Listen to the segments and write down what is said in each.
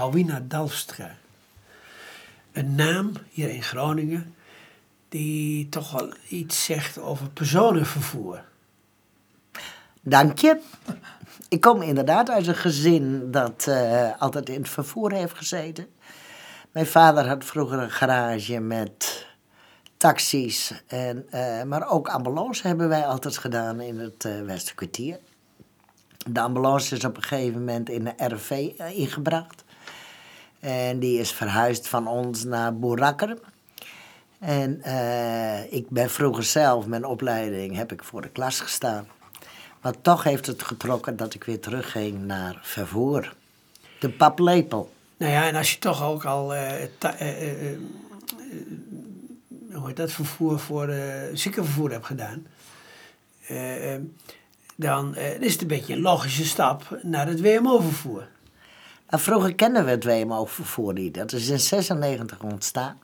Bouwina Dalfstra. Een naam hier in Groningen die toch wel iets zegt over personenvervoer. Dank je. Ik kom inderdaad uit een gezin dat eh, altijd in het vervoer heeft gezeten. Mijn vader had vroeger een garage met taxis, en, eh, maar ook ambulance hebben wij altijd gedaan in het uh. De ambulance is op een gegeven moment in de RV ingebracht. En die is verhuisd van ons naar Boerakker. En ik ben vroeger zelf, mijn opleiding, heb ik voor de klas gestaan. Maar toch heeft het getrokken dat ik weer terugging naar vervoer. De paplepel. Nou ja, en als je toch ook al uh, hoe heet dat, vervoer voor ziekenvervoer hebt gedaan, dan is het een beetje een logische stap naar het WMO-vervoer. Nou, vroeger kenden we het WMO-vervoer niet. Dat is in 96 ontstaan.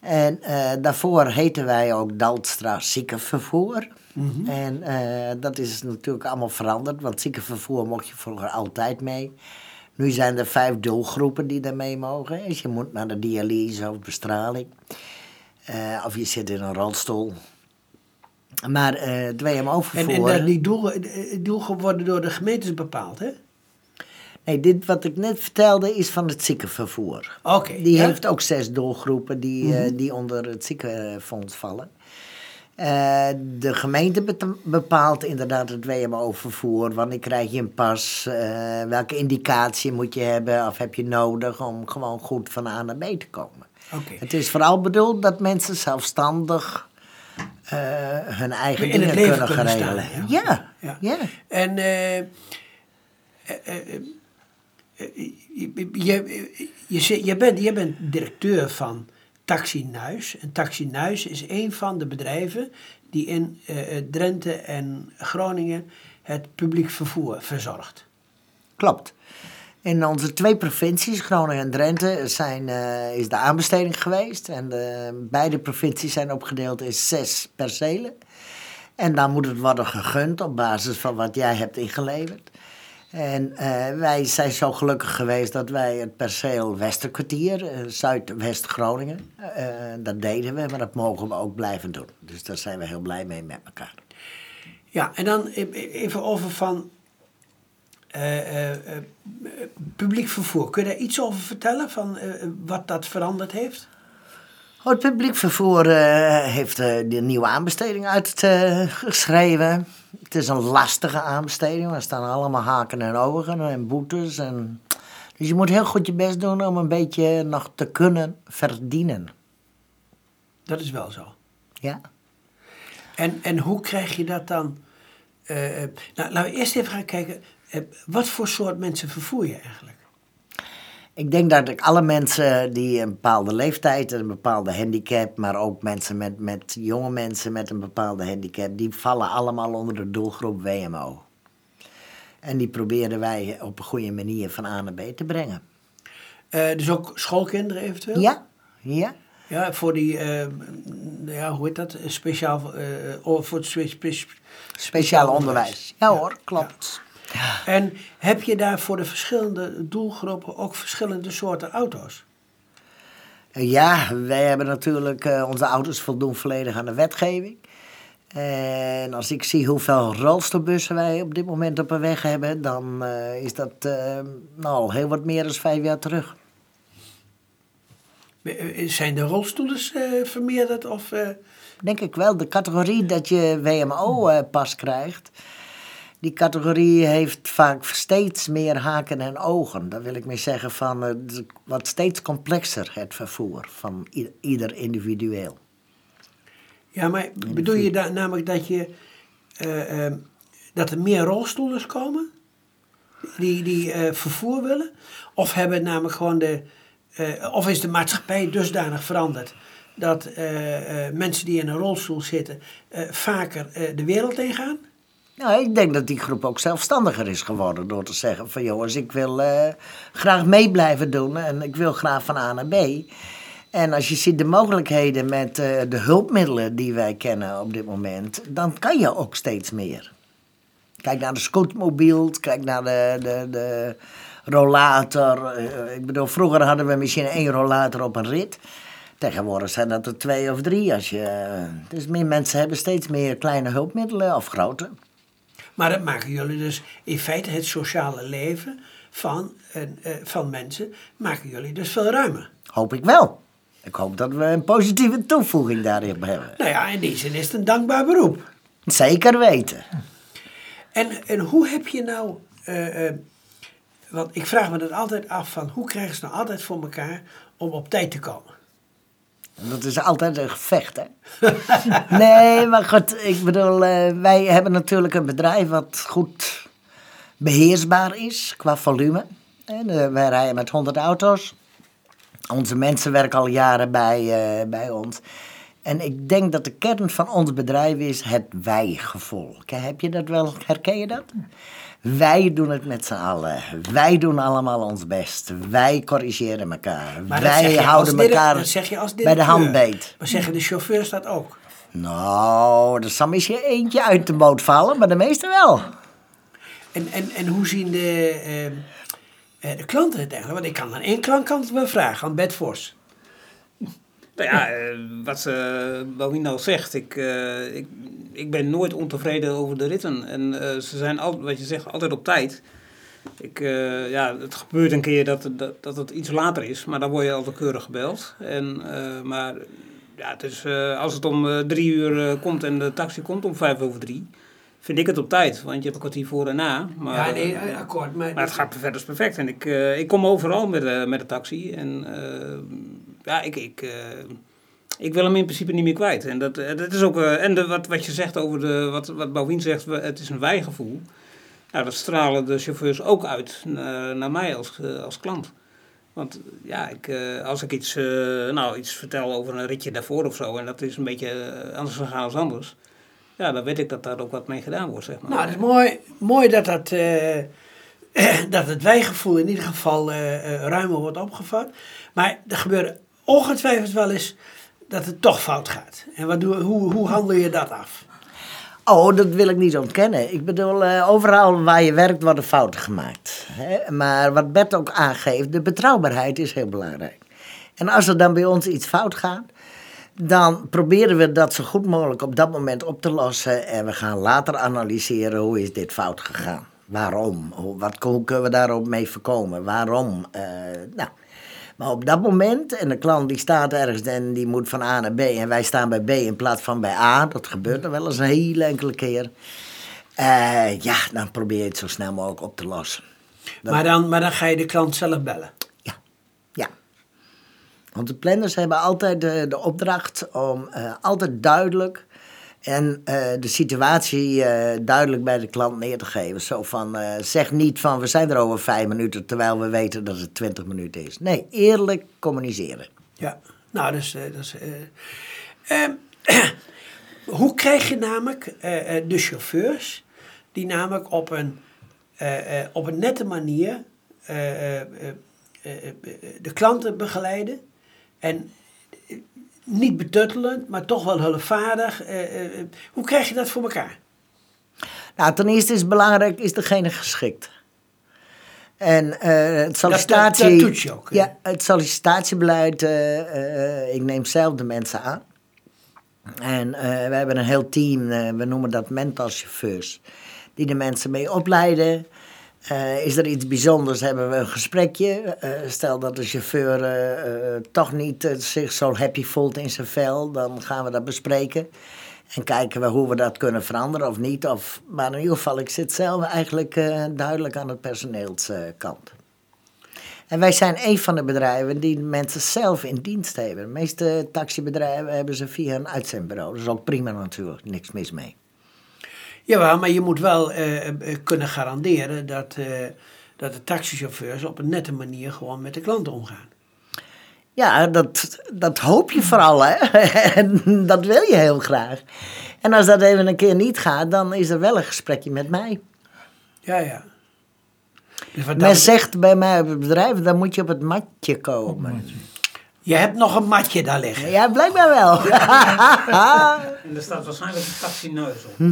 En daarvoor heten wij ook Dalstra ziekenvervoer. Mhm. En uh, dat is natuurlijk allemaal veranderd, want ziekenvervoer mocht je vroeger altijd mee. Nu zijn er vijf doelgroepen die daarmee mogen. Dus je moet naar de dialyse of bestraling. Uh, of je zit in een rolstoel. Maar het WMO-vervoer... En, en die doel, doelgroepen worden door de gemeentes bepaald, hè? Nee, dit wat ik net vertelde is van het ziekenvervoer. Oké. die heeft ook zes doelgroepen die, mm die onder het ziekenfonds vallen. Uh, de gemeente bepaalt inderdaad het WMO-vervoer. Wanneer krijg je een pas? Uh, welke indicatie moet je hebben of heb je nodig om gewoon goed van A naar B te komen? Okay. Het is vooral bedoeld dat mensen zelfstandig uh, hun eigen In dingen kunnen, kunnen regelen. Staan, ja. Ja. ja. En je, je, je, je, bent, je bent directeur van Taxi Nuis. En Taxi Nuis is een van de bedrijven die in uh, Drenthe en Groningen het publiek vervoer verzorgt. Klopt. In onze twee provincies, Groningen en Drenthe, zijn, is de aanbesteding geweest. En de, beide provincies zijn opgedeeld in zes percelen. En dan moet het worden gegund op basis van wat jij hebt ingeleverd. En uh, wij zijn zo gelukkig geweest dat wij het perceel Westerkwartier, uh, Zuidwest-Groningen, uh, dat deden we, maar dat mogen we ook blijven doen. Dus daar zijn we heel blij mee met elkaar. Ja, en dan e-, even over van publiek vervoer. Kun je daar iets over vertellen, van wat dat veranderd heeft? Oh, het publiek vervoer heeft de nieuwe aanbesteding uitgeschreven. Het is een lastige aanbesteding. Er staan allemaal haken en ogen en boetes. En... Dus je moet heel goed je best doen om een beetje nog te kunnen verdienen. Dat is wel zo. Ja. En, en hoe krijg je dat dan? Uh, nou, laten we eerst even gaan kijken. Uh, wat voor soort mensen vervoer je eigenlijk? Ik denk dat ik alle mensen die een bepaalde leeftijd en een bepaalde handicap, maar ook mensen met, met jonge mensen met een bepaalde handicap, die vallen allemaal onder de doelgroep WMO. En die proberen wij op een goede manier van A naar B te brengen. Uh, dus ook schoolkinderen eventueel? Ja, ja. Ja, voor die, uh, ja, hoe heet dat? Speciaal, uh, voor het spe spe speciaal onderwijs. Ja, ja hoor, klopt. En heb je daar voor de verschillende doelgroepen ook verschillende soorten auto's? Ja, wij hebben natuurlijk, uh, onze auto's voldoen volledig aan de wetgeving. En als ik zie hoeveel rolstoelbussen wij op dit moment op een weg hebben, dan uh, is dat uh, nou, heel wat meer dan vijf jaar terug. Zijn de rolstoelen vermeerderd? Of, Denk ik wel. De categorie dat je WMO-pas krijgt, die categorie heeft vaak steeds meer haken en ogen. Daar wil ik mee zeggen van het wat steeds complexer het vervoer van ieder individueel. Ja, maar bedoel je da namelijk dat, je, uh, uh, dat er meer rolstoelers komen die, die uh, vervoer willen? Of, hebben namelijk gewoon de, of is de maatschappij dusdanig veranderd dat mensen die in een rolstoel zitten vaker de wereld ingaan? Nou, ik denk dat die groep ook zelfstandiger is geworden door te zeggen van jongens, ik wil uh, graag mee blijven doen en ik wil graag van A naar B. En als je ziet de mogelijkheden met uh, de hulpmiddelen die wij kennen op dit moment, dan kan je ook steeds meer. Kijk naar de scootmobiel, kijk naar de, de, de rollator. eh, ik bedoel, vroeger hadden we misschien één rollator op een rit. Tegenwoordig zijn dat er twee of drie. Als je, eh, dus meer mensen hebben steeds meer kleine hulpmiddelen of grote. Maar dat maken jullie dus in feite het sociale leven van, eh, van mensen, maken jullie dus veel ruimer. Hoop ik wel. Ik hoop dat we een positieve toevoeging daarin hebben. Nou ja, in die zin is het een dankbaar beroep. Zeker weten. En, en hoe heb je nou, eh, eh, want ik vraag me dat altijd af van, hoe krijgen ze nou altijd voor elkaar om op tijd te komen? Dat is altijd een gevecht, hè? nee, maar goed, ik bedoel, eh, wij hebben natuurlijk een bedrijf wat goed beheersbaar is qua volume. En, eh, wij rijden met 100 auto's. Onze mensen werken al jaren bij, eh, bij ons. En ik denk dat de kern van ons bedrijf is het wij-gevoel. Heb je dat wel, herken je dat? Wij doen het met z'n allen. Wij doen allemaal ons best. Wij corrigeren elkaar. Maar Wij houden elkaar bij de directeur. hand beet. Maar zeggen de chauffeurs dat ook? Nou, er zal misschien eentje uit de boot vallen, maar de meeste wel. En, en, en hoe zien de, ehm, eh, de klanten het eigenlijk? Want ik kan aan één klant kan het wel vragen, aan Bert Vos. Nou ja, eh, wat ze Bouwien al zegt, ik, eh, ik, ik ben nooit ontevreden over de ritten. En eh, ze zijn, al, wat je zegt, altijd op tijd. Ik, eh, ja, het gebeurt een keer dat, het- dat, dat het iets later is, maar dan word je altijd keurig gebeld. En, eh, maar ja, het is, eh, als het om eh, drie uur eh, komt en de taxi komt om vijf over drie, vind ik het op tijd. Want je hebt een kwartier voor en na. Maar, ja, nee, eh, eh, akkoord. Maar, maar het gaat verder perfect. En ik, eh, ik kom overal met, met de taxi. En eh, ja, ik, ik, eh, ik wil hem in principe niet meer kwijt. En dat, eh, dat is ook. eh, en de, wat, wat je zegt over de. Wat, wat Bouwien zegt, het is een wijgevoel. Nou, dat stralen de chauffeurs ook uit eh, naar mij als, als klant. Want ja, ik, als ik iets, nou, iets vertel over een ritje daarvoor of zo. En dat is een beetje anders gegaan als anders. Ja, dan weet ik dat daar ook wat mee gedaan wordt, zeg maar. Nou, het is mooi, mooi dat, dat, dat het wijgevoel in ieder geval ruimer wordt opgevat. Maar er gebeurt ongetwijfeld wel eens dat het toch fout gaat. En wat doe, hoe, hoe handel je dat af? Oh, dat wil ik niet ontkennen. Ik bedoel, eh, overal waar je werkt worden fouten gemaakt. Hè? Maar wat Bert ook aangeeft, de betrouwbaarheid is heel belangrijk. En als er dan bij ons iets fout gaat, dan proberen we dat zo goed mogelijk op dat moment op te lossen. En we gaan later analyseren hoe is dit fout gegaan. Waarom? Hoe, wat, kunnen we daarop mee voorkomen? Waarom? Eh, nou, maar op dat moment, en de klant die staat ergens en die moet van A naar B en wij staan bij B in plaats van bij A, dat gebeurt er wel eens een hele enkele keer. Eh, ja, dan probeer je het zo snel mogelijk op te lossen. Dat- Maar dan, maar dan ga je de klant zelf bellen. Ja, ja. Want de planners hebben altijd de, de opdracht om eh, altijd duidelijk en eh, de situatie eh, duidelijk bij de klant neer te geven. Zo van, eh, zeg niet van we zijn er over vijf minuten terwijl we weten dat het twintig minuten is. Nee, eerlijk communiceren. Ja, nou, dus, ehm, hoe krijg je namelijk de chauffeurs die namelijk op een, op een nette manier de klanten begeleiden en niet betuttelend, maar toch wel hulpvaardig. eh, eh, eh, hoe krijg je dat voor elkaar? Nou, ten eerste is belangrijk, is degene geschikt? En het sollicitatie... dat toets je ook, hè? Ja, het sollicitatiebeleid, ik neem zelf de mensen aan. En we hebben een heel team, we noemen dat mentalchauffeurs, die de mensen mee opleiden. Eh, is er iets bijzonders, hebben we een gesprekje. Eh, stel dat de chauffeur eh, toch niet zich zo happy voelt in zijn vel, dan gaan we dat bespreken. En kijken we hoe we dat kunnen veranderen of niet. Of, maar in ieder geval, ik zit zelf eigenlijk duidelijk aan het personeelskant. En wij zijn een van de bedrijven die mensen zelf in dienst hebben. De meeste taxibedrijven hebben ze via een uitzendbureau. Dat is ook prima natuurlijk, niks mis mee. Jawel, maar je moet wel eh, eh, kunnen garanderen dat, eh, dat de taxichauffeurs op een nette manier gewoon met de klanten omgaan. Ja, dat, dat hoop je vooral, hè. En dat wil je heel graag. En als dat even een keer niet gaat, dan is er wel een gesprekje met mij. Ja, ja. Dus Men zegt bij mij op het bedrijf, dan moet je op het matje komen. Je hebt nog een matje daar liggen. Ja, blijkbaar wel. En er staat waarschijnlijk een taxineus op.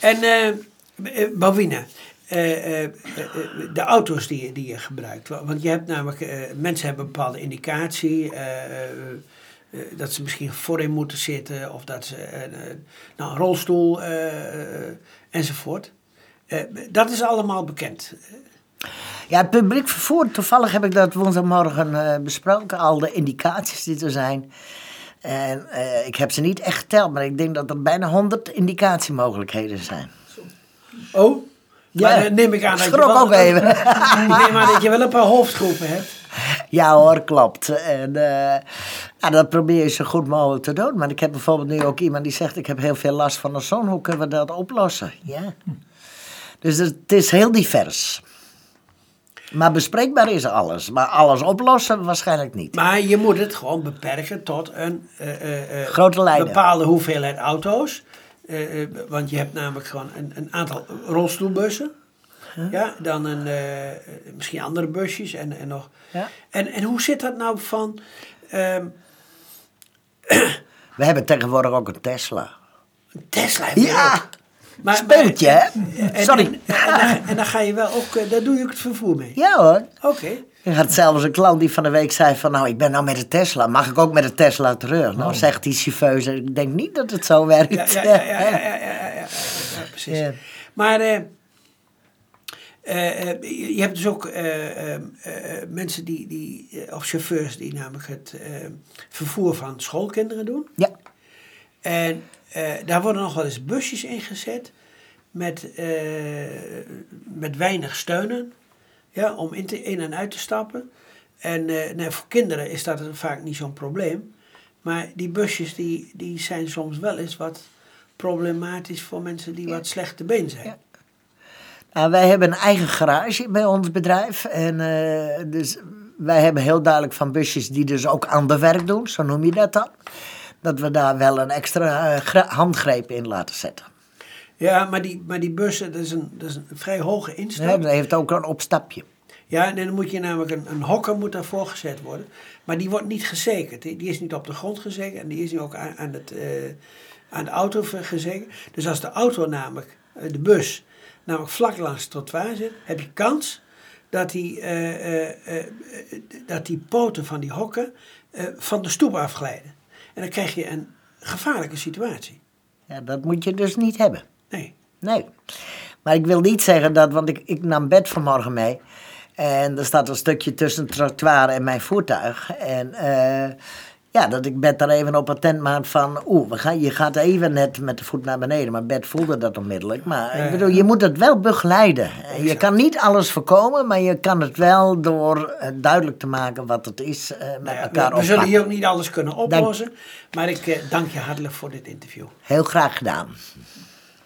En, eh eh, eh, eh, eh, de auto's die, je- die je gebruikt. Wa- Want je hebt namelijk, mensen hebben een bepaalde indicatie. eh, eh, eh, dat ze misschien voorin moeten zitten of dat ze nou, een rolstoel enzovoort. Eh, dat is allemaal bekend. Ja, het publiek vervoer, toevallig heb ik dat woensdagmorgen eh, besproken, al de indicaties die er zijn. En eh, ik heb ze niet echt geteld, maar ik denk dat er bijna 100 indicatiemogelijkheden zijn. Oh, Ja, maar dan neem ik aan dat je schrok wel, ook even. ik neem aan dat je wel een paar hoofdgroepen hebt. Ja hoor, klopt. En eh, ja, dat probeer je zo goed mogelijk te doen. Maar ik heb bijvoorbeeld nu ook iemand die zegt... ik heb heel veel last van de zon, hoe kunnen we dat oplossen? Ja. Dus het is heel divers. Maar bespreekbaar is alles. Maar alles oplossen waarschijnlijk niet. Maar je moet het gewoon beperken tot een eh, eh, Grote lijnen. bepaalde hoeveelheid auto's. Want je hebt namelijk gewoon een, een aantal rolstoelbussen. Ja, dan een, misschien andere busjes en, en nog. Ja. En, en hoe zit dat nou van... ehm, We hebben tegenwoordig ook een Tesla. een Tesla Ja, ook. Maar, Speeltje, hè? Sorry. En, dan ga je wel ook, daar doe je ook het vervoer mee? Ja hoor. Oké. Okay. Had zelfs een klant die van de week zei van... nou, ik ben nou met de Tesla, mag ik ook met de Tesla terug? Nou, zegt die chauffeur, ik denk niet dat het zo werkt. Ja, ja, ja, ja, ja, ja, ja precies. Maar eh, uh, je hebt dus ook mensen die, die of chauffeurs... die namelijk het vervoer van schoolkinderen doen. Ja. En eh, daar worden nog wel eens busjes ingezet met, eh, met weinig steunen. Ja, om in, te, in en uit te stappen. En eh, nou, voor kinderen is dat vaak niet zo'n probleem. Maar die busjes die, die zijn soms wel eens wat problematisch voor mensen die wat slechte been zijn. Ja. Nou, wij hebben een eigen garage bij ons bedrijf. En dus wij hebben heel duidelijk van busjes die dus ook ander werk doen, zo noem je dat dan. Dat we daar wel een extra eh, handgreep in laten zetten. Ja, maar die, maar die bussen, dat is een, dat is een vrij hoge Ja, instap. dat heeft ook een opstapje. Ja, en dan moet je namelijk een, een hokker moet daarvoor gezet worden. Maar die wordt niet gezekerd. Die, is niet op de grond gezekerd en die is niet ook aan, aan, het, eh, aan de auto gezekerd. Dus als de auto namelijk, eh, de bus, namelijk vlak langs het trottoir zit, heb je kans dat die, dat die poten van die hokken van de stoep afglijden. En dan krijg je een gevaarlijke situatie. Ja, dat moet je dus niet hebben. Nee. Nee. Maar ik wil niet zeggen dat, want ik, ik nam bed vanmorgen mee. En er staat een stukje tussen het trottoir en mijn voertuig. En eh, ja, dat ik bed daar even op attent maak van... Oeh, we gaan, je gaat even net met de voet naar beneden. Maar bed voelde dat onmiddellijk. Maar ik bedoel, je moet het wel begeleiden. En Je kan niet alles voorkomen, maar je kan het wel door eh, duidelijk te maken wat het is... eh, met Nou ja, elkaar we, we zullen hier ook niet alles kunnen oplossen. Maar ik eh, dank je hartelijk voor dit interview. Heel graag gedaan.